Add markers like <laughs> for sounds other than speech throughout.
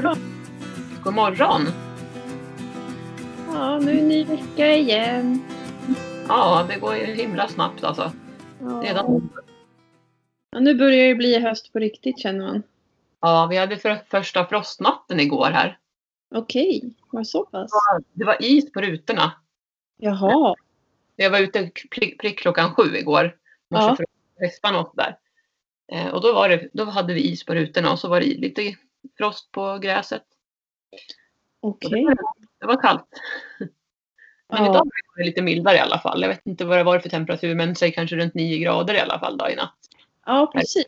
Morgon. God morgon! Ja, nu är ny vecka igen. Ja, det går ju himla snabbt alltså. Ja. Redan. Ja, nu börjar det bli höst på riktigt känner man. Ja, vi hade för första frostnatten igår här. Okej, var det så pass? Det var is på rutorna. Jaha. Jag var ute prick, klockan sju igår. Ja. Morse för vespan och där. Eh, och då, var det, då hade vi is på rutorna och så var det lite frost på gräset. Okej. det, det var kallt. Men idag var det lite mildare i alla fall. Jag vet inte vad det var för temperatur men säg kanske runt 9 grader i alla fall då i natt. Ja, precis.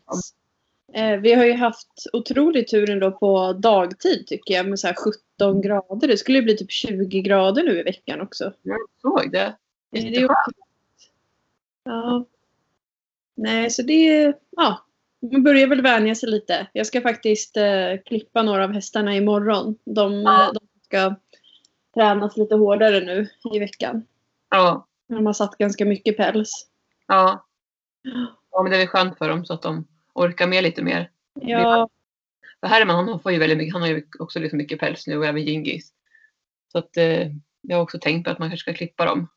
Eh, vi har ju haft otrolig tur ändå på dagtid tycker jag med så här 17 grader. Det skulle ju bli typ 20 grader nu i veckan också. Jag såg det. Det är. Ja. Nej, så det... Ja. Man börjar väl vänja sig lite. Jag ska faktiskt eh, klippa några av hästarna imorgon. De, Ja. eh, de ska tränas lite hårdare nu i veckan. Ja. De har satt ganska mycket päls. Ja. ja, men det är väl skönt för dem så att de orkar med lite mer. Ja, För Herman han får ju väldigt mycket, han har ju också liksom mycket päls nu och även Gingis. Så att eh, jag har också tänkt på att man kanske ska klippa dem.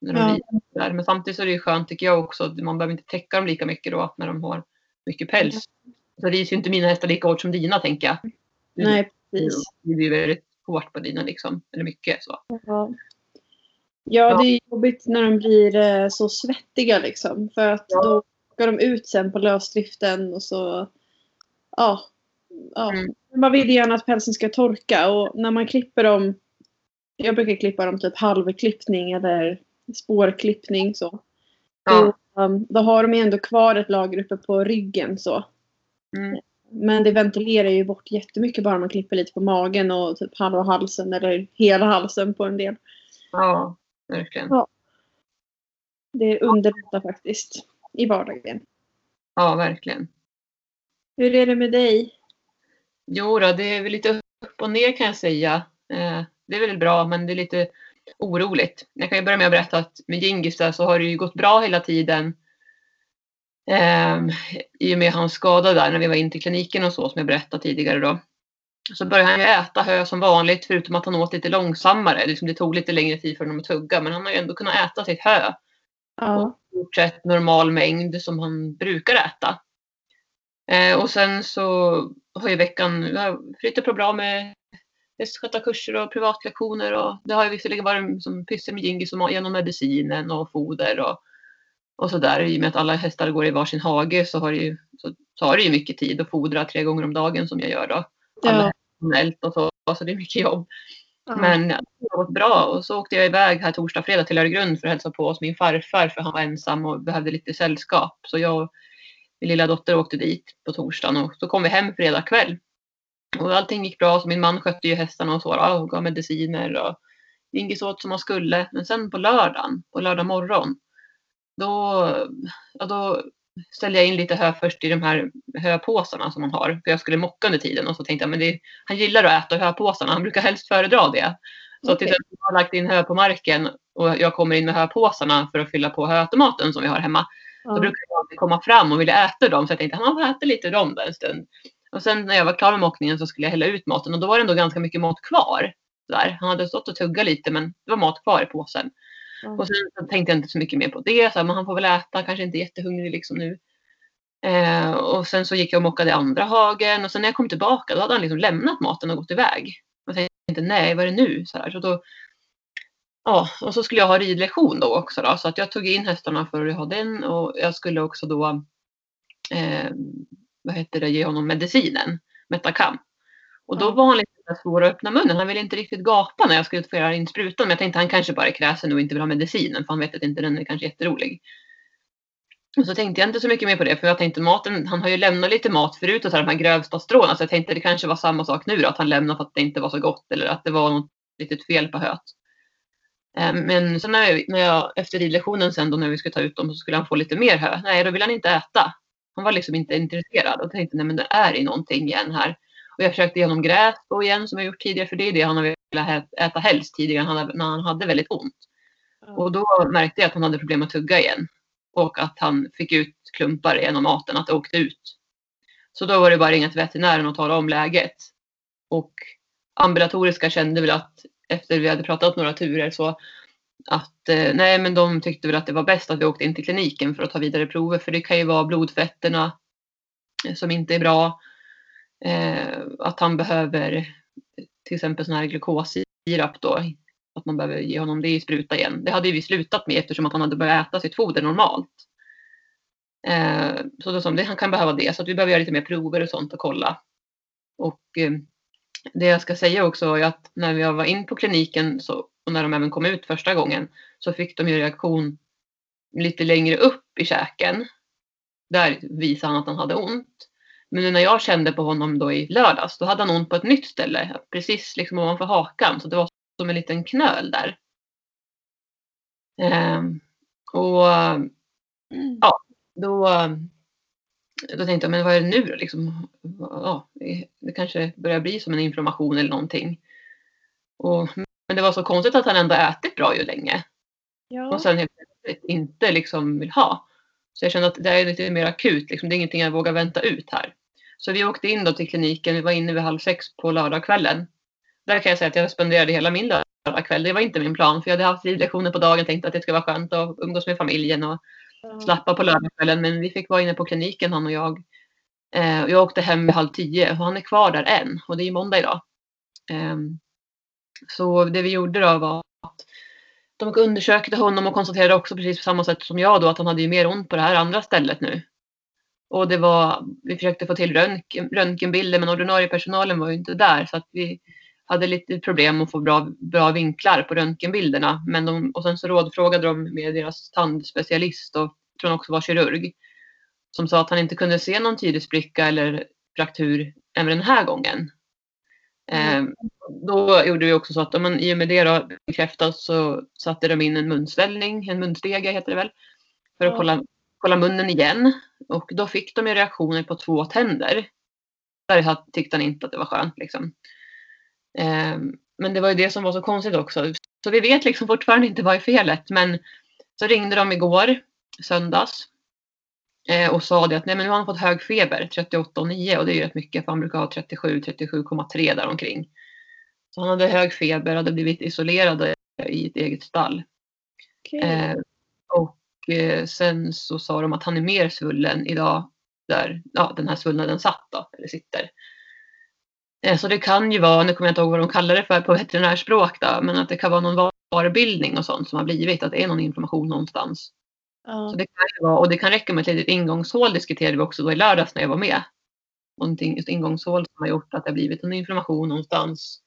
När de Ja. där. Men samtidigt så är det ju skönt tycker jag också att man behöver inte täcka dem lika mycket då när de har mycket päls. Så rids ju inte mina hästar lika hårt som dina tänker jag. nej precis. Det blir väldigt hårt på dina liksom. Eller mycket så. Ja. ja, det är jobbigt när de blir eh, så svettiga liksom. För att Ja. då går de ut sen på lösdriften och så... Ja. ja. Mm. Man vill gärna att pälsen ska torka och när man klipper dem... Jag brukar klippa dem typ halvklippning eller spårklippning så. Ja. Um, då har de ändå kvar ett lager uppe på ryggen så. Mm. Men det ventilerar ju bort jättemycket bara man klipper lite på magen och typ halva halsen eller hela halsen på en del. ja, verkligen. Ja. Det underlättar faktiskt i vardagen. Ja, verkligen. Hur är det med dig? Jo då, det är väl lite upp och ner kan jag säga. Eh, det är väl bra, men det är lite oroligt. Jag kan ju börja med att berätta att med Gingis där så har det ju gått bra hela tiden. Eh, I och med hans skada där när vi var in till kliniken och så som jag berättade tidigare då. Så började han ju äta hö som vanligt förutom att han åt lite långsammare. Liksom det tog lite längre tid för honom att tugga men han har ju ändå kunnat äta sitt hö Ja. stort sett normal mängd som han brukar äta. Eh, och sen så har ju veckan flyttat på bra med hästskötarkurser och privatlektioner och det har ju visserligen varit som pyssel med Gingis genom medicinen och foder och, och sådär. I och med att alla hästar går i varsin hage så, har det ju, så tar det ju mycket tid att fodra tre gånger om dagen som jag gör då. Alla Ja. och så, så det är mycket jobb. Ja. Men det har gått bra och så åkte jag iväg här torsdag, fredag till Öregrund för att hälsa på hos min farfar för han var ensam och behövde lite sällskap. Så jag och min lilla dotter åkte dit på torsdagen och så kom vi hem fredag kväll. Och allting gick bra så min man skötte ju hästarna och så då, och gav mediciner och Ingis åt som han skulle. Men sen på lördagen, på lördag morgon, då, ja, då ställde jag in lite hö först i de här höpåsarna som man har. För jag skulle mocka under tiden och så tänkte jag men det, han gillar att äta höpåsarna, han brukar helst föredra det. Så Okej. tills jag har lagt in hö på marken och jag kommer in med höpåsarna för att fylla på höautomaten som vi har hemma. Då Ja. brukar jag alltid komma fram och vilja äta dem så jag tänkte han får äta lite av dem där en stund. Och sen när jag var klar med mockningen så skulle jag hälla ut maten och då var det ändå ganska mycket mat kvar. Där. Han hade stått och tuggat lite men det var mat kvar i påsen. Ja. Och sen så tänkte jag inte så mycket mer på det. Så här, men han får väl äta, kanske inte jättehungrig liksom nu. Eh, och sen så gick jag och mockade i andra hagen och sen när jag kom tillbaka då hade han liksom lämnat maten och gått iväg. Och tänkte nej, vad är det nu? Så, här, så då, ja, och så skulle jag ha ridlektion då också. Då, så att jag tog in hästarna för att ha den och jag skulle också då eh, vad heter det, ge honom medicinen, Metacam. Och då var han lite svår att öppna munnen. Han ville inte riktigt gapa när jag skulle föra in sprutan. Men jag tänkte han kanske bara är kräsen och inte vill ha medicinen. För han vet att inte den är kanske jätterolig. Och så tänkte jag inte så mycket mer på det. För jag tänkte maten, han har ju lämnat lite mat förut och så här, de här grövsta stråna. Så jag tänkte det kanske var samma sak nu då. Att han lämnade för att det inte var så gott. Eller att det var något litet fel på höet. Eh, Men sen när jag, när jag efter ridlektionen sen då när vi skulle ta ut dem så skulle han få lite mer hö. Nej, då ville han inte äta. Han var liksom inte intresserad och tänkte nej men det är i någonting igen här. Och jag försökte ge honom gräs då igen som jag gjort tidigare för det är det han har velat äta helst tidigare när han hade väldigt ont. Och då märkte jag att han hade problem att tugga igen. Och att han fick ut klumpar genom maten, att det åkte ut. Så då var det bara att ringa till veterinären och tala om läget. Och ambulatoriska kände väl att efter vi hade pratat några turer så att eh, nej men de tyckte väl att det var bäst att vi åkte in till kliniken för att ta vidare prover för det kan ju vara blodfetterna eh, som inte är bra. Eh, att han behöver till exempel sån här glukossirap då. Att man behöver ge honom det i spruta igen. Det hade vi slutat med eftersom att han hade börjat äta sitt foder normalt. Eh, så då, det, han kan behöva det. Så att vi behöver göra lite mer prover och sånt och kolla. Och eh, det jag ska säga också är att när vi var in på kliniken så, och när de även kom ut första gången så fick de ju reaktion lite längre upp i käken. Där visade han att han hade ont. Men när jag kände på honom då i lördags, då hade han ont på ett nytt ställe, precis liksom ovanför hakan. Så det var som en liten knöl där. Ehm, och ja, då, då tänkte jag, men vad är det nu då? Liksom, ja, det kanske börjar bli som en inflammation eller någonting. Och, men det var så konstigt att han ändå ätit bra ju länge. Ja. Och sen helt plötsligt inte liksom vill ha. Så jag kände att det är lite mer akut, liksom, det är ingenting jag vågar vänta ut här. Så vi åkte in då till kliniken, vi var inne vid halv sex på lördagskvällen. Där kan jag säga att jag spenderade hela min lördagskväll. Det var inte min plan för jag hade haft ridlektioner på dagen och tänkte att det skulle vara skönt att umgås med familjen och slappa på lördagskvällen. Men vi fick vara inne på kliniken han och jag. Eh, jag åkte hem vid halv tio och han är kvar där än och det är måndag idag. Eh, så det vi gjorde då var att de undersökte honom och konstaterade också precis på samma sätt som jag då att han hade ju mer ont på det här andra stället nu. Och det var, vi försökte få till röntgen, röntgenbilder men ordinarie personalen var ju inte där så att vi hade lite problem att få bra, bra vinklar på röntgenbilderna. Men de, och sen så rådfrågade de med deras tandspecialist och tror han också var kirurg. Som sa att han inte kunde se någon tydlig spricka eller fraktur även den här gången. Mm. Eh, då gjorde vi också så att man, i och med det då bekräftat så satte de in en munsvällning, en munstege heter det väl, för att kolla, kolla munnen igen. Och då fick de ju reaktioner på två tänder. Där tyckte han inte att det var skönt. Liksom. Eh, men det var ju det som var så konstigt också. Så vi vet liksom fortfarande inte vad är felet. Men så ringde de igår, söndags. Eh, och sa det att nej, men nu har han fått hög feber, 38,9 och det är ju rätt mycket för han brukar ha 37, 37,3 däromkring. Så han hade hög feber, hade blivit isolerad i ett eget stall. Okay. Eh, och eh, sen så sa de att han är mer svullen idag där ja, den här svullnaden satt då, eller sitter. Eh, så det kan ju vara, nu kommer jag inte ihåg vad de kallar det för på veterinärspråk då, men att det kan vara någon varbildning och sånt som har blivit, att det är någon inflammation någonstans. Ja. Så det kan vara, och det kan räcka med ett litet ingångshål diskuterade vi också då i lördags när jag var med. Någonting, ett ingångshål som har gjort att det har blivit en inflammation någonstans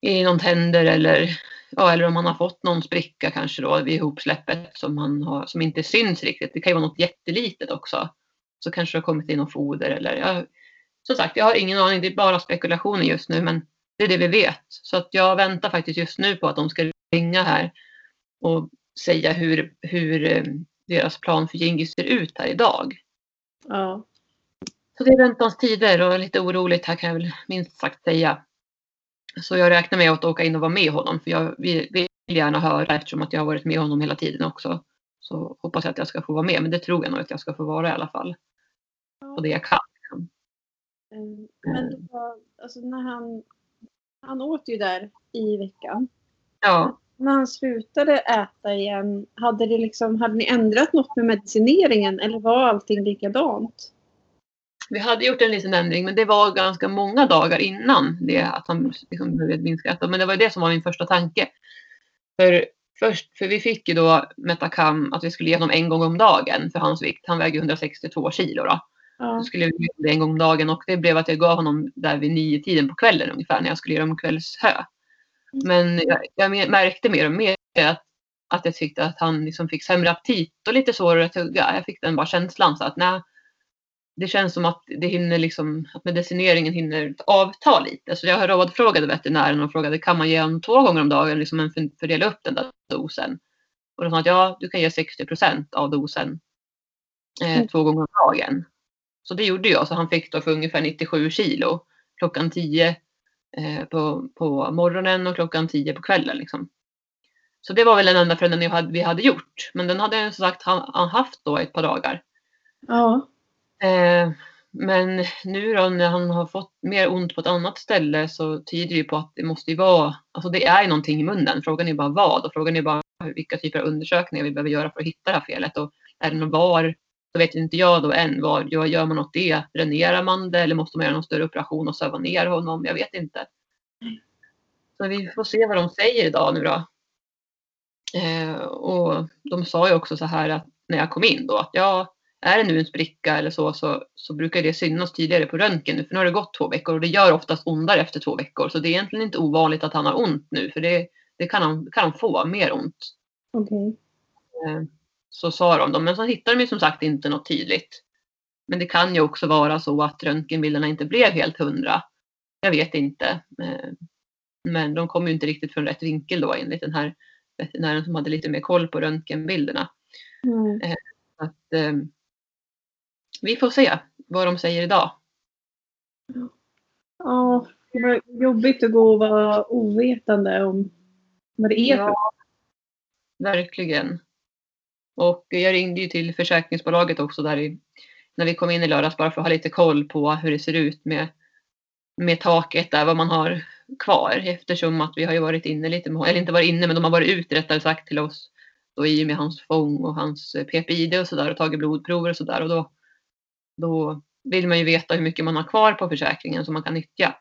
i någon tänder eller, ja, eller om man har fått någon spricka kanske då vid ihopsläppet som, man har, som inte syns riktigt. Det kan ju vara något jättelitet också. Så kanske det har kommit in något foder eller jag, som sagt, jag har ingen aning. Det är bara spekulationer just nu, men det är det vi vet. Så att jag väntar faktiskt just nu på att de ska ringa här och säga hur, hur eh, deras plan för Gingis ser ut här idag. Ja. Så det är väntans tider och lite oroligt här kan jag väl minst sagt säga. Så jag räknar med att åka in och vara med honom för jag vill, gärna höra eftersom att jag har varit med honom hela tiden också. Så hoppas jag att jag ska få vara med, men det tror jag nog att jag ska få vara i alla fall. Och det jag kan. Ehm, men det var, alltså när han, han åt ju där i veckan. Ja. När han slutade äta igen, hade, det liksom, hade ni ändrat något med medicineringen eller var allting likadant? Vi hade gjort en liten ändring men det var ganska många dagar innan det att han liksom började minska äta. Men det var det som var min första tanke. För, först, för vi fick ju då Metacam att vi skulle ge honom en gång om dagen för hans vikt. Han väger 162 kilo då. Ja. Så skulle jag göra det en gång om dagen och det blev att jag gav honom där vid nio tiden på kvällen ungefär när jag skulle göra om kvällshö. Mm. Men jag, jag, märkte mer och mer att, att jag tyckte att han liksom fick sämre aptit och lite svårare att tugga. Jag fick den bara känslan så att nej, det känns som att det hinner liksom, att medicineringen hinner avta lite. Så jag rådfrågade veterinären och frågade kan man ge honom två gånger om dagen liksom för, fördela upp den där dosen. Och de sa att ja, du kan ge 60 procent av dosen eh, mm. två gånger om dagen. Så det gjorde jag. Så han fick då för ungefär 97 kilo klockan 10 eh, på, på morgonen och klockan 10 på kvällen. Liksom. Så det var väl den enda förändringen vi hade gjort. Men den hade som sagt haft då ett par dagar. Ja. Eh, men nu då när han har fått mer ont på ett annat ställe så tyder det på att det måste ju vara, alltså det är någonting i munnen. Frågan är bara vad och frågan är bara vilka typer av undersökningar vi behöver göra för att hitta det här felet. Och är det någon var, så vet inte jag då än. Var, gör, gör man något det? Dränerar man det eller måste man göra någon större operation och söva ner honom? Jag vet inte. Så vi får se vad de säger idag nu då. Eh, och de sa ju också så här att när jag kom in då att ja, är det nu en spricka eller så, så, så brukar det synas tydligare på röntgen nu, för nu har det gått två veckor och det gör oftast ondare efter två veckor. Så det är egentligen inte ovanligt att han har ont nu, för det, det kan, han, kan han få, mer ont. Okej. Eh, så sa de, då. men så hittade de ju som sagt inte något tydligt. Men det kan ju också vara så att röntgenbilderna inte blev helt hundra. Jag vet inte. Eh, men de kom ju inte riktigt från rätt vinkel då enligt den här veterinären som hade lite mer koll på röntgenbilderna. Mm. Att, eh, vi får se vad de säger idag. Ja, det var jobbigt att gå och vara ovetande om vad det är för Ja, verkligen. Och jag ringde ju till försäkringsbolaget också där i, när vi kom in i lördags bara för att ha lite koll på hur det ser ut med, med taket där, vad man har kvar eftersom att vi har ju varit inne lite, eller inte varit inne men de har varit ute rättare sagt till oss då i och med hans fång och hans eh, PPID och sådär och tagit blodprover och sådär och då, då vill man ju veta hur mycket man har kvar på försäkringen som man kan nyttja.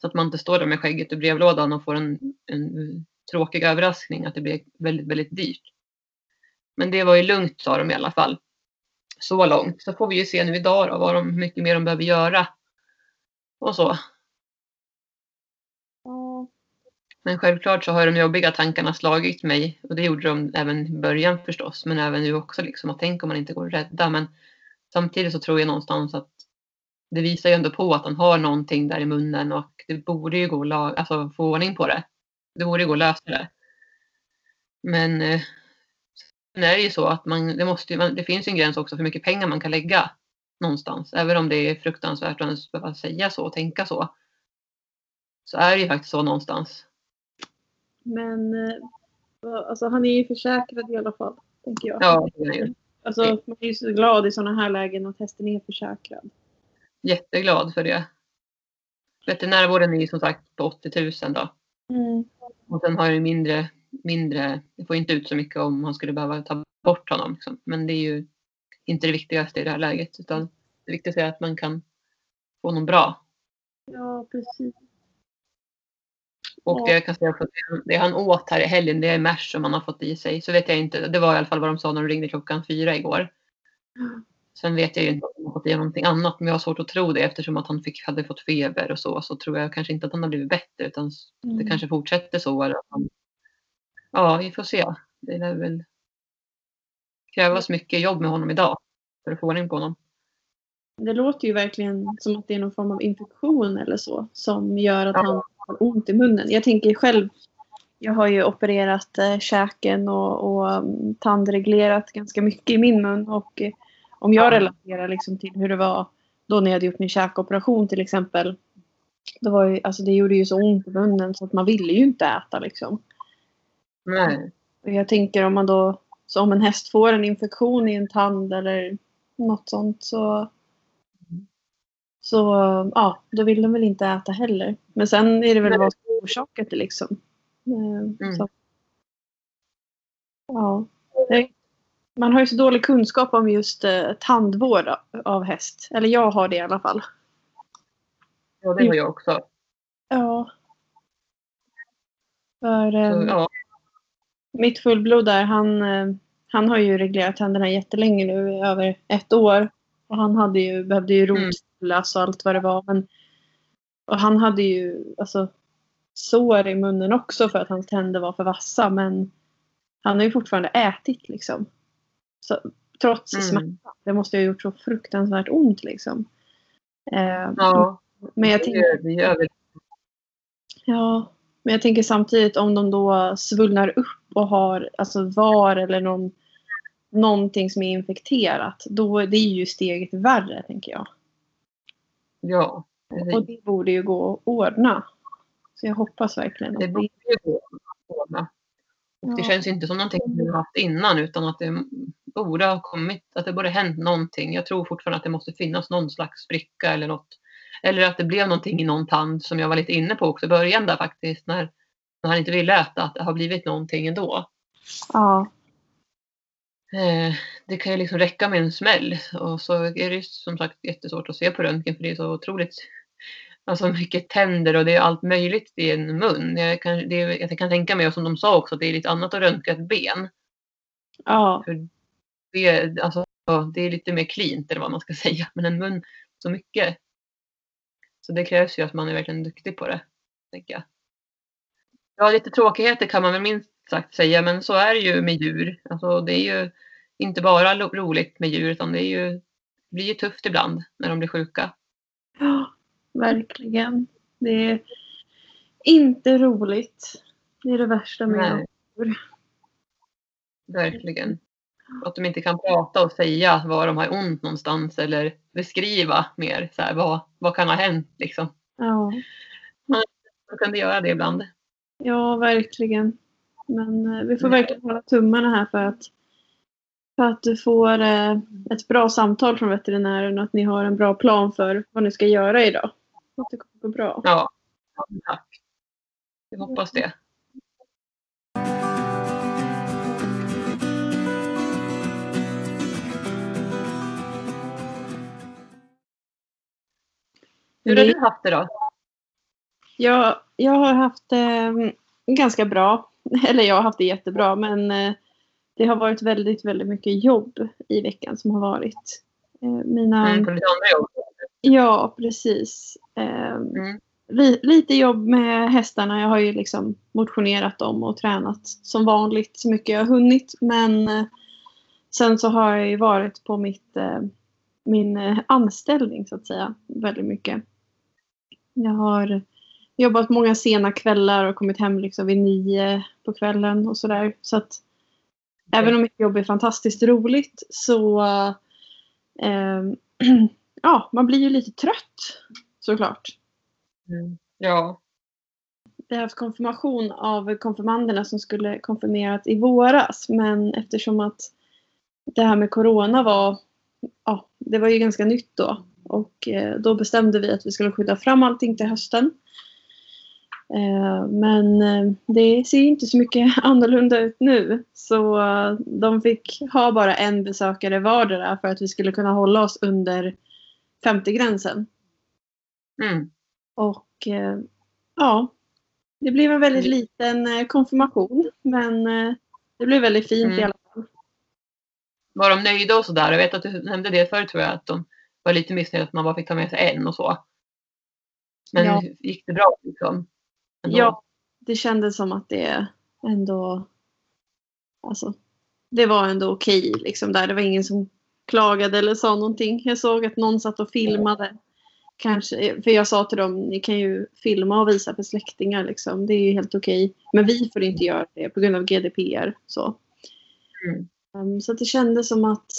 Så att man inte står där med skägget i brevlådan och får en, en tråkig överraskning att det blir väldigt, väldigt dyrt. Men det var ju lugnt sa de i alla fall. Så långt. Så får vi ju se nu idag då, vad de, mycket mer de behöver göra. Och så. Men självklart så har de jobbiga tankarna slagit mig. Och det gjorde de även i början förstås. Men även nu också liksom. Att tänk om man inte går att rädda. Men samtidigt så tror jag någonstans att det visar ju ändå på att han har någonting där i munnen och det borde ju gå att alltså, få ordning på det. Det borde ju gå att lösa det. Men eh, är det ju så att man, det, måste man, det finns en gräns också för hur mycket pengar man kan lägga någonstans. Även om det är fruktansvärt att ens behöva säga så och tänka så. Så är det ju faktiskt så någonstans. Men eh, alltså, han är ju försäkrad i alla fall, tänker jag. Ja, det är ju. Alltså, man är ju så glad i sådana här lägen att hästen är försäkrad. Jätteglad för det. Veterinärvården är ju som sagt på 80 000 då. Mm. Och sen har jag ju mindre, mindre, det får inte ut så mycket om man skulle behöva ta bort honom. Liksom. Men det är ju inte det viktigaste i det här läget. Utan det viktigaste är att man kan få honom bra. Ja, precis. Och Ja. det jag kan säga för det, det han åt här i helgen, det är mers som han har fått i sig. Så vet jag inte, det var i alla fall vad de sa när de ringde klockan fyra igår. Sen vet jag ju inte om han har fått i någonting annat, men jag har svårt att tro det eftersom att han fick, hade fått feber och så. Så tror jag kanske inte att han har blivit bättre, utan det Mm. kanske fortsätter så. Eller att han, ja, vi får se. Det lär väl krävas mycket jobb med honom idag för att få ordning på honom. Det låter ju verkligen som att det är någon form av infektion eller så som gör att Ja. han har ont i munnen. Jag tänker själv, jag har ju opererat eh, käken och, och um, tandreglerat ganska mycket i min mun och eh, om jag Ja. relaterar liksom till hur det var då när jag hade gjort min käkoperation till exempel. Det, var ju, alltså det gjorde ju så ont i munnen så att man ville ju inte äta liksom. Nej. Och jag tänker om man då, så om en häst får en infektion i en tand eller något sånt så så ja, då vill de väl inte äta heller. Men sen är det väl Nej. vad som orsakat det liksom. Eh, Mm. Så, ja. Man har ju så dålig kunskap om just eh, tandvård av häst. Eller jag har det i alla fall. Ja, det har jag också. Ja. För eh, Så, ja, mitt fullblod där, han, eh, han har ju reglerat tänderna jättelänge nu, över ett år. Och han hade ju, behövde ju Mm. rotstyllas och allt vad det var. Men, och han hade ju alltså, sår i munnen också för att hans tänder var för vassa. Men han har ju fortfarande ätit liksom. Så, trots Mm. smärta. Det måste ju ha gjort så fruktansvärt ont liksom. Eh, ja men jag det, tänker det gör väl Ja, men jag tänker samtidigt om de då svullnar upp och har alltså var eller någon, någonting som är infekterat. Då det är ju steget värre tänker jag. Ja, precis. Och det borde ju gå att ordna. Så jag hoppas verkligen Det borde det, ju gå att ordna. Och det Ja. känns inte som någonting vi har haft innan utan att det borde ha kommit, att det borde ha hänt någonting. Jag tror fortfarande att det måste finnas någon slags spricka eller något. Eller att det blev någonting i någon tand som jag var lite inne på också i början där faktiskt när, när han inte ville äta, att det har blivit någonting ändå. Ja. Eh, det kan ju liksom räcka med en smäll och så är det ju som sagt jättesvårt att se på röntgen för det är så otroligt alltså mycket tänder och det är allt möjligt i en mun. Jag kan, det jag kan tänka mig, och som de sa också, att det är lite annat att röntga ett ben. Ja. För det, alltså, det är lite mer cleant eller vad man ska <laughs> säga. Men en mun, så mycket. Så det krävs ju att man är verkligen duktig på det. Tänker jag. Ja, lite tråkigheter kan man väl minst sagt säga, men så är det ju med djur. Alltså, det är ju inte bara roligt med djur, utan det är ju, det blir ju tufft ibland när de blir sjuka. Ja, verkligen. Det är inte roligt. Det är det värsta med djur. Verkligen. Att de inte kan prata och säga var de har ont någonstans eller beskriva mer. Så här, vad, vad kan ha hänt liksom. Ja. De kunde göra det ibland. Ja, verkligen. Men eh, vi får Nej. verkligen hålla tummarna här för att, för att du får eh, ett bra samtal från veterinären och att ni har en bra plan för vad ni ska göra idag. Att det kommer gå bra. Ja, tack. Jag hoppas det. Hur har du haft det då? Jag, jag har haft det ganska bra. <laughs> Eller jag har haft det jättebra. Men eh, det har varit väldigt, väldigt mycket jobb i veckan som har varit. Eh, mina, Mm, på lite andra jobb? Ja, precis. Eh, Mm. li, lite jobb med hästarna. Jag har ju liksom motionerat dem och tränat som vanligt så mycket jag har hunnit. Men eh, sen så har jag ju varit på mitt, eh, min eh, anställning så att säga väldigt mycket. Jag har jobbat många sena kvällar och kommit hem liksom vid nio på kvällen och sådär. Så att även om mitt jobb är fantastiskt roligt så eh, <clears throat> ja, man blir ju lite trött såklart. Mm. Ja. Vi har haft konfirmation av konfirmanderna som skulle konfirmerat i våras. Men eftersom att det här med corona var, ja, det var ju ganska nytt då. Och eh, då bestämde vi att vi skulle skjuta fram allting till hösten. Eh, men eh, det ser inte så mycket <laughs> annorlunda ut nu. Så eh, de fick ha bara en besökare vardera för att vi skulle kunna hålla oss under 50-gränsen. Mm. Och ja, det blev en väldigt Mm. liten konfirmation. Men det blev väldigt fint i Mm. alla fall. Var de nöjda och sådär? Jag vet att du nämnde det förut tror jag, att de var lite missnöjda att man bara fick ta med sig en och så. Men Ja. gick det bra liksom? Ja, det kändes som att det ändå... Alltså, det var ändå okej liksom där. Det var ingen som klagade eller sa någonting. Jag såg att någon satt och filmade. Kanske, för jag sa till dem, ni kan ju filma och visa för släktingar liksom. Det är ju helt okej. Men vi får inte göra det på grund av GDPR. Så. Mm. Um, så det kändes som att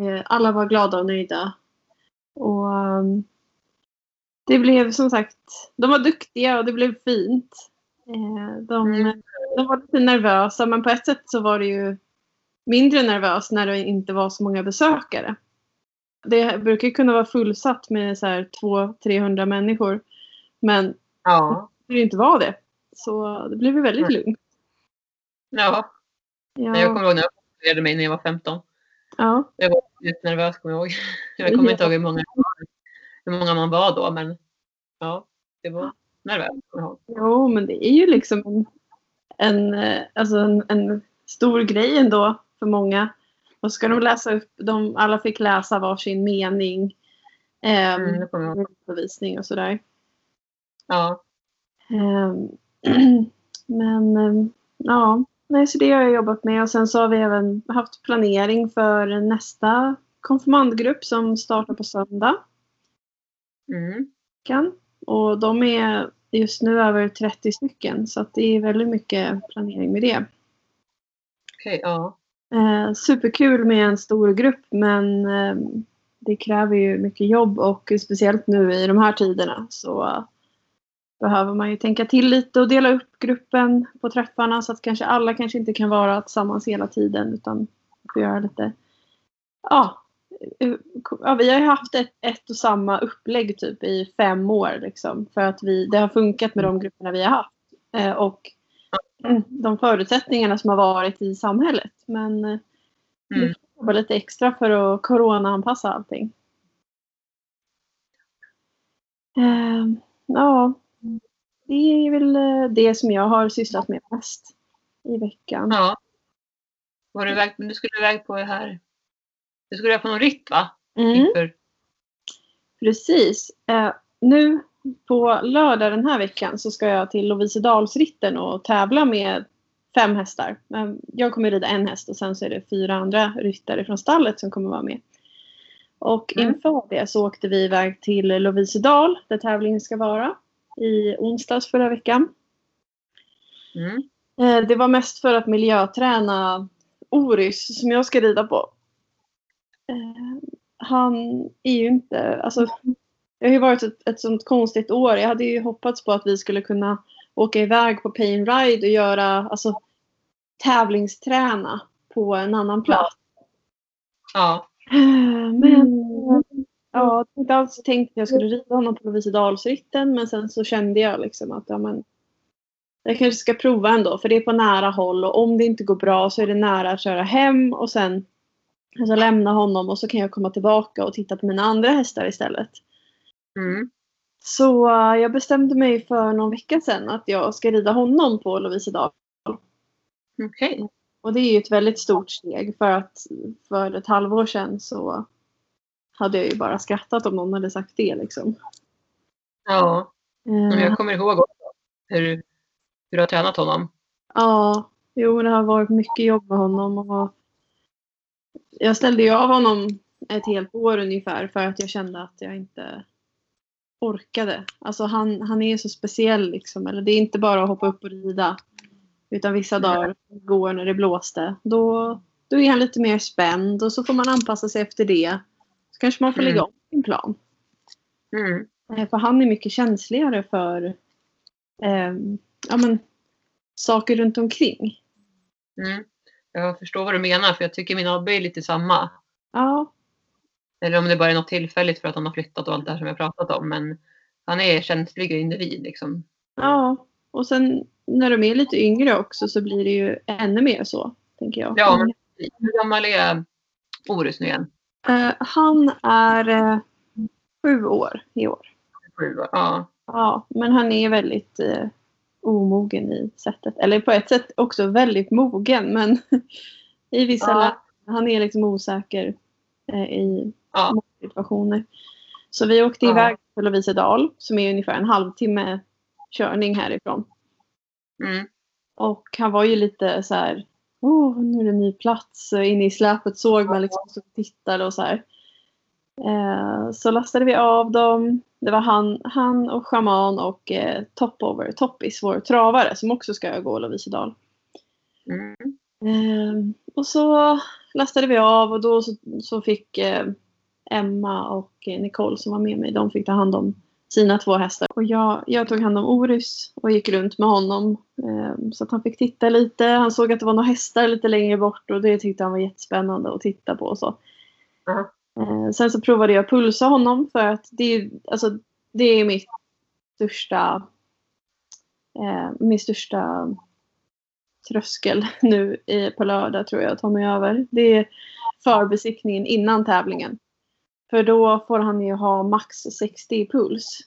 eh, alla var glada och nöjda. Och um, det blev som sagt, de var duktiga och det blev fint. Eh, de, Mm. de var lite nervösa men på ett sätt så var det ju mindre nervöst när det inte var så många besökare. Det brukar kunna vara fullsatt med så här 200-300 människor. Men Ja. det inte vara det. Så det blev väldigt Mm. lugnt. ja. Ja. Jag kommer ihåg när jag konfirmerade mig när jag var 15. ja. Jag var lite nervös kommer jag ihåg. <laughs> Jag kommer inte ihåg hur många, hur många man var då men ja, det var nervöst. ihåg. Jo, men det är ju liksom en, en, eh, alltså en, en stor grej ändå för många. Och så ska de läsa upp, de, alla fick läsa varsin mening. Eh, Mm. Bevisning och sådär. Ja. Ehm, <clears throat> Men ehm, ja, nej, så det har jag jobbat med. Och sen så har vi även haft planering för nästa konfirmandgrupp som startar på söndag. Mm. Och de är just nu över 30 stycken så att det är väldigt mycket planering med det. Okej, ja. Eh, superkul med en stor grupp men eh, det kräver ju mycket jobb och speciellt nu i de här tiderna så behöver man ju tänka till lite och dela upp gruppen på träffarna så att kanske alla kanske inte kan vara tillsammans hela tiden utan får göra lite ja, ja, vi har ju haft ett, ett och samma upplägg typ i fem år. Liksom, för att vi, det har funkat med de grupperna vi har haft. Eh, och de förutsättningarna som har varit i samhället. Men eh, mm. vi får jobba lite extra för att corona-anpassa allting. Eh, ja, det är väl eh, det som jag har sysslat med mest i veckan. Ja. Var du, iväg, du skulle iväg på det här du skulle på någon ritt va? Mm. Inför... Precis. Eh, nu på lördag den här veckan så ska jag till Lovisedalsritten och tävla med fem hästar. Jag kommer rida en häst och sen så är det fyra andra ryttare från stallet som kommer vara med. Och mm. inför det så åkte vi iväg till Lovisedal där tävlingen ska vara i onsdags förra veckan. Mm. Eh, det var mest för att miljöträna Oris som jag ska rida på. Eh, han är ju inte, alltså det har ju varit ett, ett sånt konstigt år. Jag hade ju hoppats på att vi skulle kunna åka iväg på Pain Ride och göra, alltså tävlingsträna på en annan plats. Ja. Eh, men ja, jag inte alls tänkt att jag skulle rida honom på Lovisedalsritten men sen så kände jag liksom att ja, men, jag kanske ska prova ändå för det är på nära håll och om det inte går bra så är det nära att köra hem och sen Alltså lämna honom och så kan jag komma tillbaka och titta på mina andra hästar istället. Mm. Så uh, jag bestämde mig för någon vecka sedan att jag ska rida honom på Lovisedal. Okej. Okay. Och det är ju ett väldigt stort steg för att för ett halvår sedan så hade jag ju bara skrattat om någon hade sagt det liksom. Ja, uh, jag kommer ihåg också hur, hur du har tränat honom. Ja, jo det har varit mycket jobb med honom och jag ställde ju av honom ett helt år ungefär för att jag kände att jag inte orkade. Alltså han, han är så speciell liksom. Eller det är inte bara att hoppa upp och rida. Utan vissa dagar går när det blåste. Då, då är han lite mer spänd och så får man anpassa sig efter det. Så kanske man får lägga mm. om sin plan. Mm. Eh, för han är mycket känsligare för eh, ja, men, saker runt omkring. Mm. Jag förstår vad du menar för jag tycker min Abbe är lite samma. Ja. Eller om det bara är något tillfälligt för att han har flyttat och allt det här som jag pratat om. Men han är känslig individ liksom. Ja, och sen när de är lite yngre också så blir det ju ännu mer så. Tänker jag. Ja, men hur gammal är Orus nu igen? Uh, han är uh, sju år i år. Sju år, ja. Ja, men han är väldigt uh, omogen i sättet. Eller på ett sätt också väldigt mogen men <laughs> i vissa ja. lägen. Han är liksom osäker eh, i ja. många situationer. Så vi åkte ja. iväg till Lovisedal som är ungefär en halvtimme körning härifrån. Mm. Och han var ju lite så här, oh, nu är det en ny plats. Inne i släpet såg man liksom och tittade och så här. Eh, så lastade vi av dem. Det var han, han och Shaman och eh, Topover, Toppis, vår travare som också ska gå Lovisedal. Mm. Eh, och så lastade vi av och då så, så fick eh, Emma och Nicole som var med mig, de fick ta hand om sina två hästar. Och jag, jag tog hand om Orus och gick runt med honom. Eh, så att han fick titta lite. Han såg att det var några hästar lite längre bort och det tyckte han var jättespännande att titta på. Och så. Mm. Eh, sen så provade jag pulsa honom för att det är, alltså, det är mitt största eh, min största tröskel <laughs> nu i, på lördag tror jag att ta mig över. Det är förbesiktningen innan tävlingen. För då får han ju ha max 60 i puls.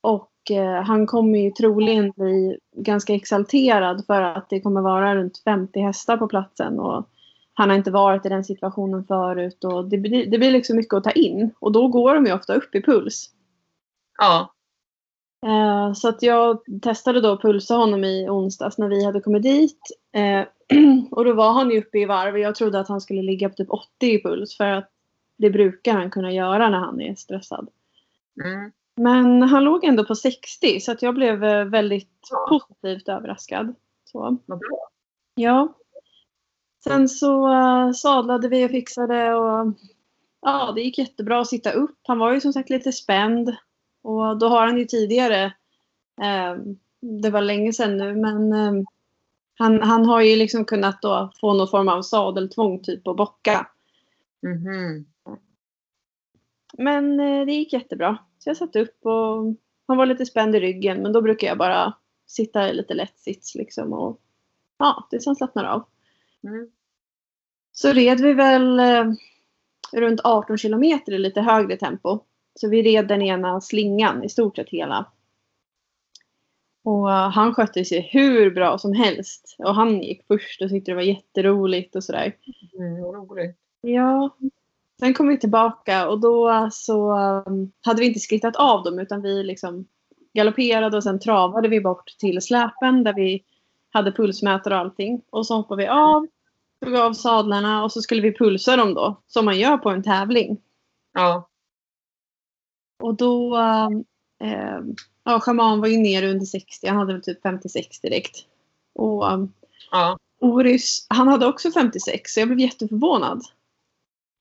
Och eh, han kommer ju troligen bli ganska exalterad för att det kommer vara runt 50 hästar på platsen. Och han har inte varit i den situationen förut och det blir, det blir liksom mycket att ta in. Och då går de ju ofta upp i puls. Ja. Eh, så att jag testade då att pulsa honom i onsdags när vi hade kommit dit. Eh, <clears throat> och då var han ju uppe i varv och jag trodde att han skulle ligga på typ 80 i puls för att det brukar han kunna göra när han är stressad. Mm. Men han låg ändå på 60 så att jag blev eh, väldigt ja. positivt överraskad. Så. Ja. Sen så uh, sadlade vi och fixade och ja, det gick jättebra att sitta upp. Han var ju som sagt lite spänd och då har han ju tidigare Eh, det var länge sedan nu men eh, han, han har ju liksom kunnat då få någon form av sadeltvång typ och bocka. Mhm. Men eh, det gick jättebra. Så jag satt upp och han var lite spänd i ryggen men då brukar jag bara sitta i lite lätt sits liksom och ja, tills han slappnar av. Mm. Så red vi väl eh, runt 18 kilometer i lite högre tempo. Så vi red den ena slingan i stort sett hela. Och eh, han skötte sig hur bra som helst. Och han gick först och tyckte det var jätteroligt och sådär. Mm, roligt. Ja. Sen kom vi tillbaka och då så um, hade vi inte skrittat av dem utan vi liksom galopperade och sen travade vi bort till släpen där vi hade pulsmätare och allting. Och så hoppade vi av, tog av sadlarna och så skulle vi pulsa dem då som man gör på en tävling. Ja. Och då, eh, ja schaman var ju nere under 60, han hade väl typ 56 direkt. Och um, Ja. Oris, han hade också 56 så jag blev jätteförvånad.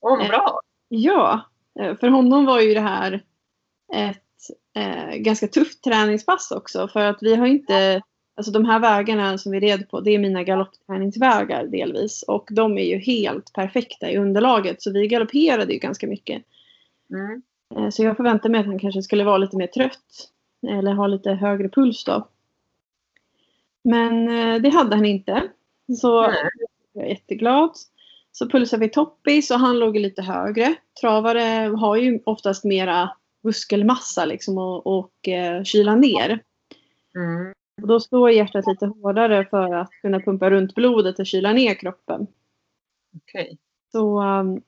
Åh, vad bra. Ja, eh, för honom var ju det här ett eh, ganska tufft träningspass också. För att vi har inte, alltså de här vägarna som vi red på, det är mina galoppträningsvägar delvis. Och de är ju helt perfekta i underlaget. Så vi galopperade ju ganska mycket. Mm. Eh, så jag förväntade mig att han kanske skulle vara lite mer trött. Eller ha lite högre puls då. Men eh, det hade han inte. Så Nej. jag är jätteglad. Så pulsade vi toppis och han låg lite högre. Travare har ju oftast mera muskelmassa liksom och, och eh, kyla ner. Mm. Och då slår hjärtat lite hårdare för att kunna pumpa runt blodet och kyla ner kroppen. Okej. Så um,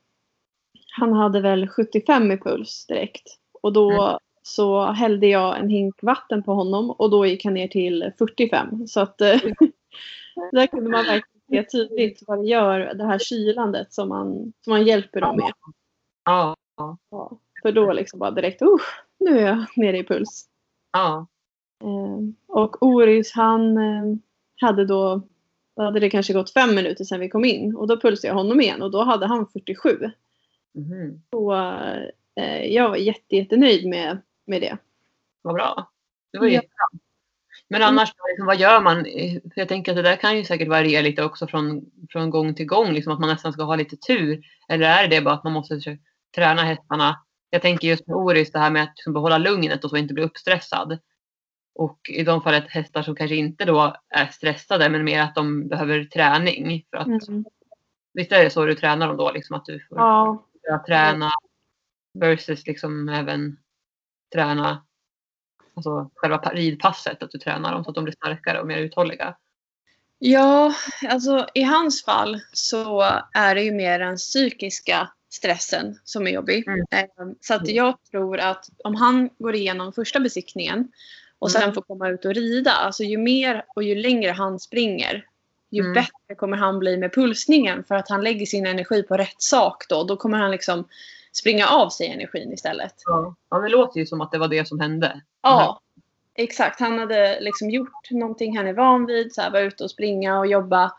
han hade väl 75 i puls direkt. Och då Mm. så hällde jag en hink vatten på honom och då gick han ner till 45. Så att eh, <laughs> där kunde man verkligen se tydligt vad det gör, det här kylandet som man, som man hjälper dem med. Ja. Ja, för då liksom bara direkt, uh, nu är jag nere i puls. Ja. Eh, och Oris han eh, hade då, då hade det kanske gått fem minuter sedan vi kom in och då pulsade jag honom igen och då hade han 47. Mhm. Så eh, jag var jätte, jättenöjd med, med det. Vad bra. Det var Ja. jättebra. Men annars, liksom, vad gör man? För jag tänker att det där kan ju säkert variera lite också från, från gång till gång. Liksom att man nästan ska ha lite tur. Eller är det bara att man måste träna hästarna? Jag tänker just med Oris det här med att liksom behålla lugnet och så inte bli uppstressad. Och i de fallet hästar som kanske inte då är stressade men mer att de behöver träning. För att, Mm. Visst är det så du tränar dem då? Liksom att du får Ja, träna versus liksom även träna alltså själva pa- ridpasset, att du tränar dem så att de blir starkare och mer uthålliga. Ja, alltså i hans fall så är det ju mer den psykiska stressen som är jobbig. Mm. Eh, Så att jag tror att om han går igenom första besiktningen och sen Mm. får komma ut och rida, alltså ju mer och ju längre han springer, ju Mm. bättre kommer han bli med pulsningen för att han lägger sin energi på rätt sak då. Då kommer han liksom springa av sig energin istället. Ja. ja, det låter ju som att det var det som hände. Ja, exakt. Han hade liksom gjort någonting han är van vid. Så här, var ute och springa och jobba.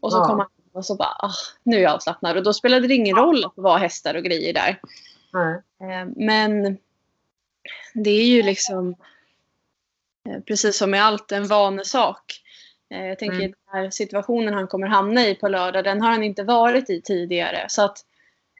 Och så Ja. kom han och så bara, ah, nu är jag avslappnad. Och då spelade det ingen roll att det var hästar och grejer där. Nej. Eh, Men det är ju liksom precis som med allt en vanesak. Eh, Jag tänker Mm. den här situationen han kommer hamna i på lördag, den har han inte varit i tidigare. Så att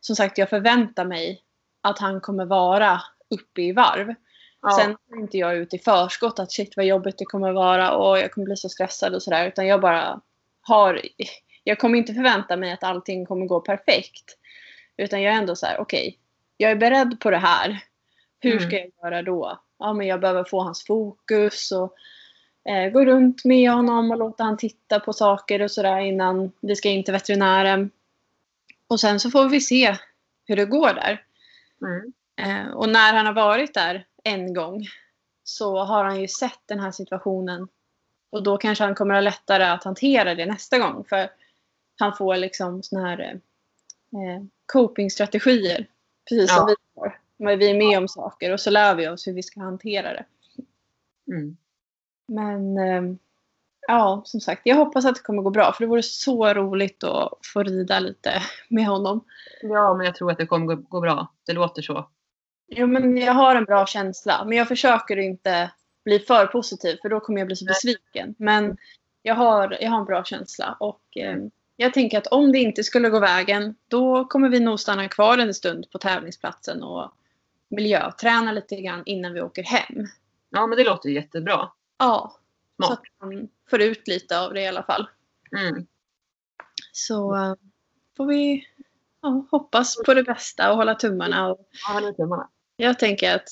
som sagt, jag förväntar mig att han kommer vara uppe i varv. Ja. Sen går inte jag ut i förskott att shit vad jobbigt det kommer vara och jag kommer bli så stressad och sådär. Utan jag bara har... <laughs> Jag kommer inte förvänta mig att allting kommer gå perfekt. Utan jag är ändå så här, okej. jag är beredd på det här. Hur Mm. ska jag göra då? Ja, men jag behöver få hans fokus och eh, gå runt med honom och låta han titta på saker och sådär innan vi ska in till veterinären. Och sen så får vi se hur det går där. Mm. Eh, och när han har varit där en gång så har han ju sett den här situationen. Och då kanske han kommer att ha lättare att hantera det nästa gång. För han får liksom såna här eh, copingstrategier. Precis som Ja. vi har. Men vi är med om saker och så lär vi oss hur vi ska hantera det. Mm. Men eh, ja, som sagt, jag hoppas att det kommer gå bra. För det vore så roligt att få rida lite med honom. Ja, men jag tror att det kommer gå, gå bra. Det låter så. Jo, men jag har en bra känsla. Men jag försöker inte bli för positiv för då kommer jag bli så besviken. Men jag har, jag har en bra känsla och eh, jag tänker att om det inte skulle gå vägen då kommer vi nog stanna kvar en stund på tävlingsplatsen och miljöträna lite grann innan vi åker hem. Ja, men det låter jättebra. Ja, så Smart. att man får ut lite av det i alla fall. Mm. Så eh, får vi ja, hoppas på det bästa och hålla tummarna. Och Ja, tummarna. jag tänker att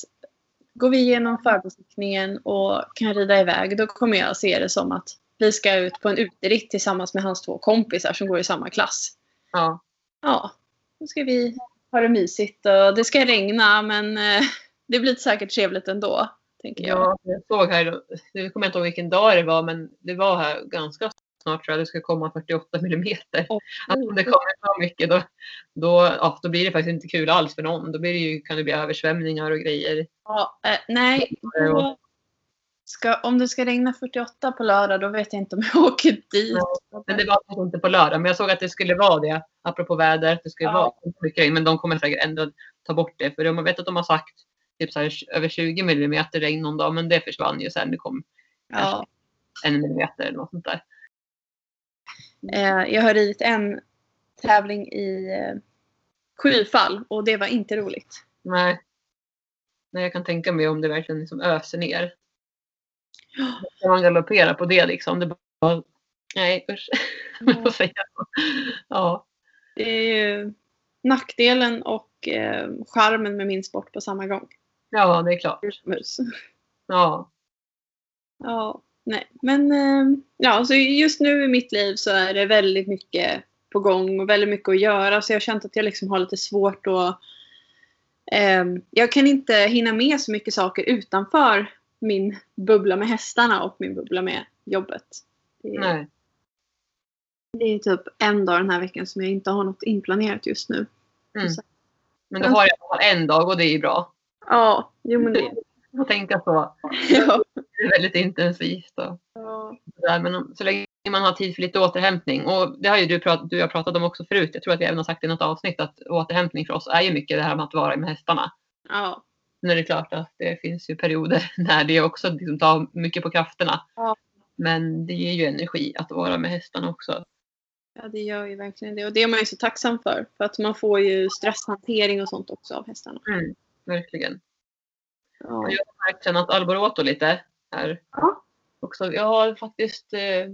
går vi igenom förbesiktningen och kan rida iväg då kommer jag se det som att vi ska ut på en uteritt tillsammans med hans två kompisar som går i samma klass. Ja. Ja, då ska vi ha det mysigt och det ska regna men eh, det blir säkert trevligt ändå. Tänker jag. Ja, jag såg här, nu kommer jag inte ihåg vilken dag det var, men det var här ganska snart tror jag det ska komma 48 millimeter. Och- Att om det kommer så mycket då, då, ja, då blir det faktiskt inte kul alls för någon. Då blir det ju, kan det bli översvämningar och grejer. Ja, eh, nej, då ska, om det ska regna 48 på lördag då vet jag inte om jag <laughs> åker dit. Men det var inte på lördag. Men jag såg att det skulle vara det, apropå väder, att det skulle Ja. vara mycket regn. Men de kommer säkert ändå ta bort det. För de vet att de har sagt typ så här, över 20 millimeter regn någon dag, men det försvann ju sen. Det kom Ja. en millimeter eller något sånt där. Eh, jag har ridit en tävling i eh, skyfall och det var inte roligt. Nej. Nej, jag kan tänka mig om det verkligen liksom öser ner. Ska man galoppera på det liksom? Det bara, nej usch. <laughs> Så. Ja, Det är ju nackdelen och eh, charmen med min sport på samma gång. ja, det är klart. Mus. Ja, Ja, nej. Men eh, ja, så just nu i mitt liv så är det väldigt mycket på gång och väldigt mycket att göra. Så jag har känt att jag liksom har lite svårt att... Eh, jag kan inte hinna med så mycket saker utanför min bubbla med hästarna och min bubbla med jobbet. Det, är- nej. det är typ en dag den här veckan som jag inte har något inplanerat just nu. Mm. Men du har i alla fall en dag och det är ju bra. Ja, jo men det... Får tänka så. <laughs> Ja. Det är väldigt intensivt. Och ja. Men så länge man har tid för lite återhämtning. Och det har ju du, prat, du och jag pratat om också förut. Jag tror att vi även har sagt i något avsnitt att återhämtning för oss är ju mycket det här med att vara med hästarna. ja. Nu är det klart att det finns ju perioder <laughs> när det också liksom tar mycket på krafterna. Ja. Men det ger ju energi att vara med hästarna också. Ja, det gör ju verkligen det. Och det är man ju så tacksam för. För att man får ju stresshantering och sånt också av hästarna. Mm, verkligen. Ja. Jag har märkt sen att Alboroto lite här. Ja. Också, jag har faktiskt eh,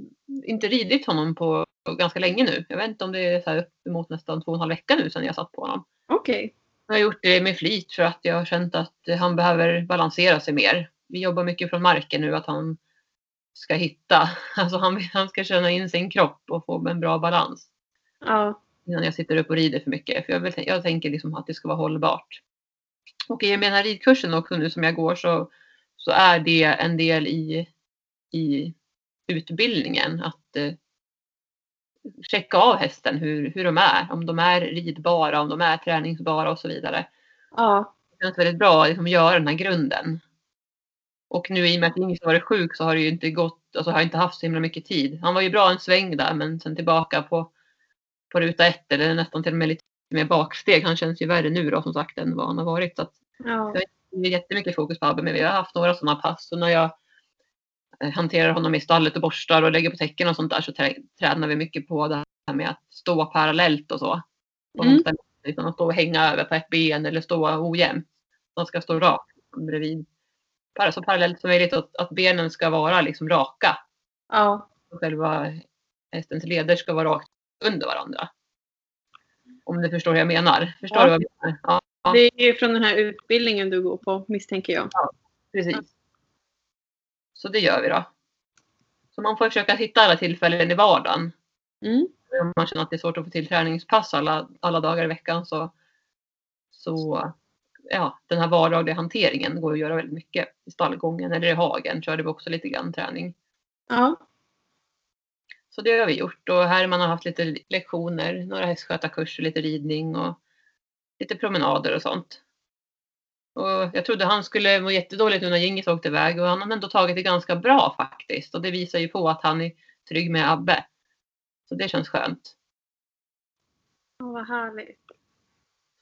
inte ridit honom på ganska länge nu. Jag vet inte om det är så här uppemot nästan två och en halv vecka nu sedan jag satt på honom. Okej. Jag har gjort det med flit för att jag har känt att han behöver balansera sig mer. Vi jobbar mycket från marken nu att han ska hitta, <laughs> alltså han, han ska känna in sin kropp och få en bra balans. Ja. innan jag sitter upp och rider för mycket. För jag, vill, jag tänker liksom att det ska vara hållbart. Och i den här ridkursen också nu som jag går så, så är det en del i, i utbildningen att eh, checka av hästen hur, hur de är. Om de är ridbara, om de är träningsbara och så vidare. Ja. Det känns väldigt bra att liksom, göra den här grunden. Och nu i och med att Ingis har varit sjuk så har det ju inte gått, alltså har inte haft så himla mycket tid. Han var ju bra en sväng där men sen tillbaka på, på ruta ett eller nästan till och med lite mer baksteg. Han känns ju värre nu då som sagt än vad han har varit. Så att Ja. det är jättemycket fokus på Abbe men vi har haft några sådana pass. Och när jag hanterar honom i stallet och borstar och lägger på täcken och sånt där så trä, tränar vi mycket på det här med att stå parallellt och så. Mm. Utan att stå och hänga över på ett ben eller stå ojämnt. De ska stå rakt bredvid. Så parallellt som möjligt att, att benen ska vara liksom raka. Ja. Och själva hästens leder ska vara rakt under varandra. Om du förstår hur jag menar. Förstår Ja. du vad jag menar? Ja, Ja. Det är ju från den här utbildningen du går på misstänker jag. precis. Så det gör vi då. Så man får försöka hitta alla tillfällen i vardagen. Mm. Om man känner att det är svårt att få till träningspass alla, alla dagar i veckan så, så ja, den här vardagliga hanteringen går att göra väldigt mycket. I stallgången eller i hagen körde vi också lite grann träning. Ja. Så det har vi gjort och här man har haft lite lektioner, några hästskötarkurser, lite ridning och lite promenader och sånt. Och jag trodde han skulle må jättedåligt nu när Gingis åkte iväg och han har ändå tagit det ganska bra faktiskt. Och det visar ju på att han är trygg med Abbe. Så det känns skönt. Ja, vad härligt.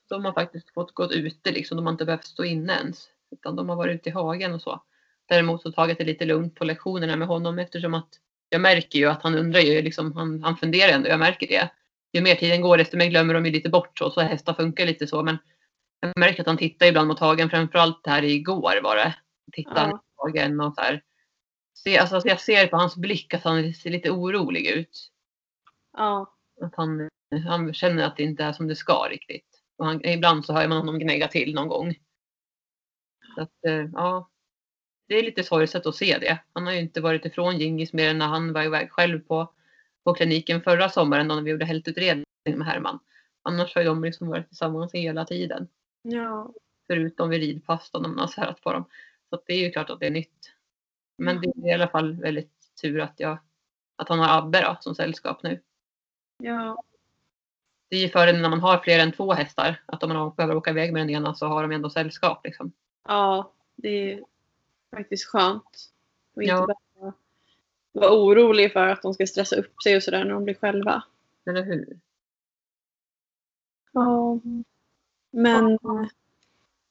De har faktiskt fått gå ute liksom, de har inte behövt stå inne ens. Utan de har varit ute i hagen och så. däremot så tagit det lite lugnt på lektionerna med honom eftersom att jag märker ju att han undrar ju, liksom, han, han funderar ändå, jag märker det. Ju mer tiden går desto mer glömmer de ju lite bort så, så hästar funkar lite så. Men jag märker att han tittar ibland mot hagen, framförallt här igår var det. Tittar Ja. mot hagen och så här. Se, alltså, jag ser på hans blick att han ser lite orolig ut. Ja. Att han, han känner att det inte är som det ska riktigt. Och han, ibland så hör man honom gnägga till någon gång. Så att, eh, ja. Det är lite sorgset att se det. Han har ju inte varit ifrån Gingis mer än när han var iväg själv på, på kliniken förra sommaren då när vi gjorde hältutredning med Herman. Annars har ju de liksom varit tillsammans hela tiden. Ja. Förutom vid ridpass då när man har särat på dem. Så det är ju klart att det är nytt. Men det är i alla fall väldigt tur att, jag, att han har Abbe då, som sällskap nu. Ja. Det är ju fördelen när man har fler än två hästar. Att om man behöver åka iväg med den ena så har de ändå sällskap. Liksom. Ja. Det är faktiskt skönt. Och inte Ja. bara vara orolig för att de ska stressa upp sig och sådär när de blir själva. Eller hur? Ja. Men eh,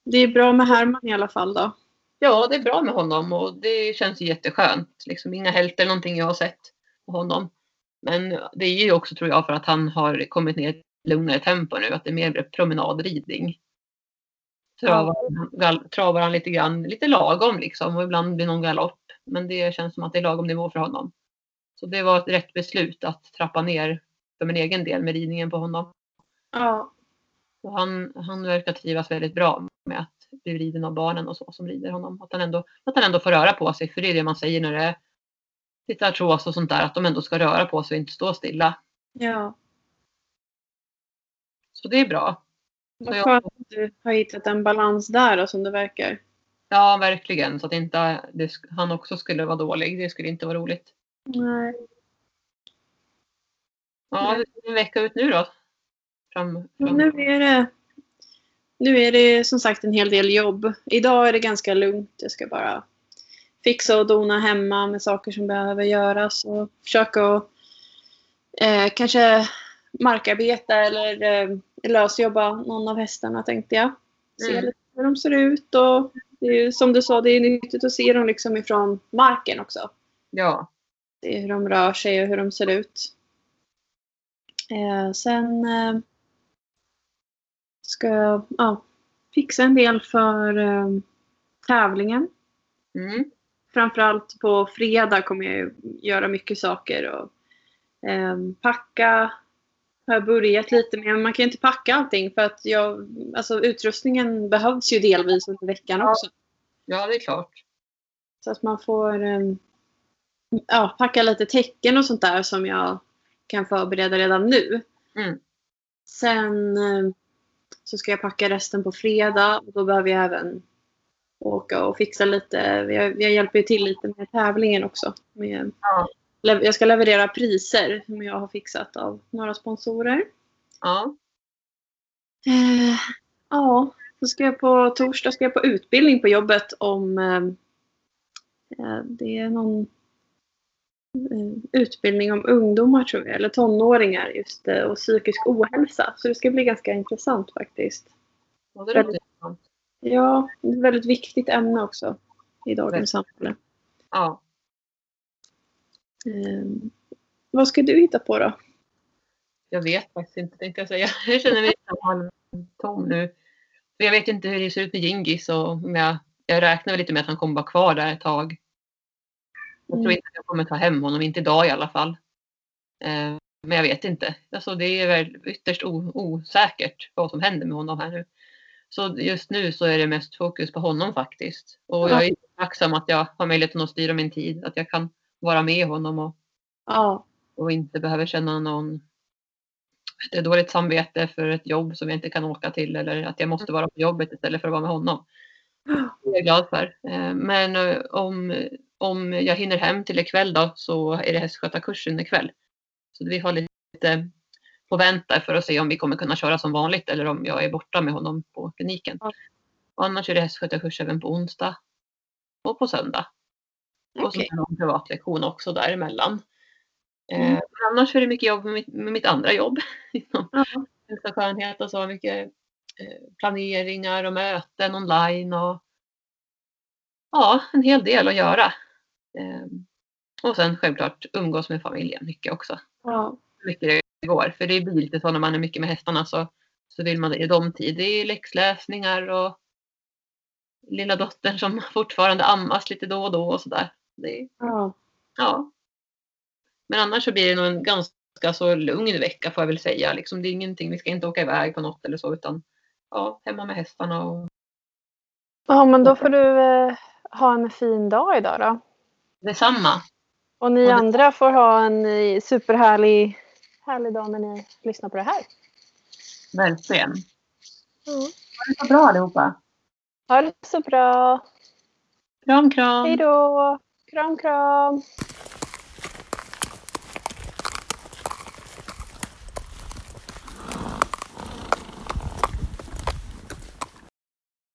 det är bra med Herman i alla fall då. Ja, det är bra med honom och det känns jätteskönt. Liksom inga hälter någonting jag har sett på honom. Men det är ju också tror jag för att han har kommit ner i ett lugnare tempo nu. Att det är mer promenadridning. Travar, travar han lite grann, lite lagom liksom och ibland blir någon galopp. Men det känns som att det är lagom nivå för honom. Så det var ett rätt beslut att trappa ner för min egen del med ridningen på honom. Ja. Och han, han verkar trivas väldigt bra med att bli riden av barnen och så som rider honom. Att han, ändå, att han ändå får röra på sig. För det är det man säger när det är lite artros och sånt där. Att de ändå ska röra på sig och inte stå stilla. Ja. Så det är bra. Vad jag- skönt att du har hittat en balans där då, som det verkar. Ja, verkligen. Så att inte det, han också skulle vara dålig. Det skulle inte vara roligt. Nej. Ja, hur ser vecka ut nu då? Fram, fram. nu är det nu är det som sagt en hel del jobb. Idag är det ganska lugnt. Jag ska bara fixa och dona hemma med saker som behöver göras och försöka att eh, kanske markarbeta eller eh, lösjobba någon av hästarna tänkte jag. Se Mm. lite hur de ser ut och ju som du sa, det är nyttigt att se dem liksom ifrån marken också. Ja, Se hur de rör sig och hur de ser ut. Eh, sen eh, ska ja, fixa en del för eh, tävlingen. mm. Framförallt på fredag kommer jag göra mycket saker. Och, eh, packa har jag börjat lite med. Men man kan ju inte packa allting för att jag, alltså, utrustningen behövs ju delvis under veckan Ja. också. ja det är klart. Så att man får eh, ja, packa lite tecken och sånt där som jag kan förbereda redan nu. Mm. Sen eh, så ska jag packa resten på fredag och då behöver jag även åka och fixa lite. Jag, jag hjälper ju till lite med tävlingen också. Med, Ja. jag ska leverera priser som jag har fixat av några sponsorer. Ja, Eh, ja, så ska jag på torsdag ska jag på utbildning på jobbet om eh, eh, det är någon utbildning om ungdomar tror jag, eller tonåringar just eh, och psykisk ohälsa. Så det ska bli ganska intressant faktiskt. och det låter intressant. Ja, är ett väldigt viktigt ämne också i dagens samhälle. Ja. Eh, vad ska du hitta på då? Jag vet faktiskt inte tänkte jag säga. <laughs> Jag känner mig halvtom nu. Jag vet inte hur det ser ut med Gingis och om jag, jag räknar lite med att han kommer vara kvar där ett tag. Jag tror Mm. inte att jag kommer ta hem honom, inte idag i alla fall. Eh, men jag vet inte. Alltså det är väl ytterst osäkert vad som händer med honom här nu. Så just nu så är det mest fokus på honom faktiskt. Och jag är tacksam att jag har möjligheten att styra min tid. Att jag kan vara med honom och Ja, och inte behöver känna någon det är dåligt samvete för ett jobb som jag inte kan åka till eller att jag måste vara på jobbet istället för att vara med honom. Det är jag glad för. Eh, Men eh, om, om jag hinner hem till ikväll då så är det hästskötarkursen ikväll. Så vi har lite på vänta för att se om vi kommer kunna köra som vanligt eller om jag är borta med honom på kliniken. Ja. Och annars är det hästskötarkurs även på onsdag och på söndag. Och så är det någon privatlektion också däremellan. Mm. Eh, annars är det mycket jobb med mitt, med mitt andra jobb. <laughs> inom Ja. hälsa och skönhet och så. Mycket eh, planeringar och möten online och ja, en hel del att göra. Eh, och sen självklart umgås med familjen mycket också. Ja. Mycket det går. För det blir lite så när man är mycket med hästarna så, så vill man ge dem tid. Det är läxläsningar och lilla dottern som <laughs> fortfarande ammas lite då och då och sådär. Ja. ja. Men annars så blir det nog en ganska så lugn vecka får jag väl säga. Liksom, det är ingenting, vi ska inte åka iväg på något eller så utan ja, hemma med hästarna och Ja, men då får du eh, ha en fin dag idag då. Detsamma. Och ni andra får ha en eh, superhärlig härlig dag när ni lyssnar på det här. Verkligen. Ja. Ha det så bra allihopa. Ha det så bra. Kram kram. Hej då. Kram kram.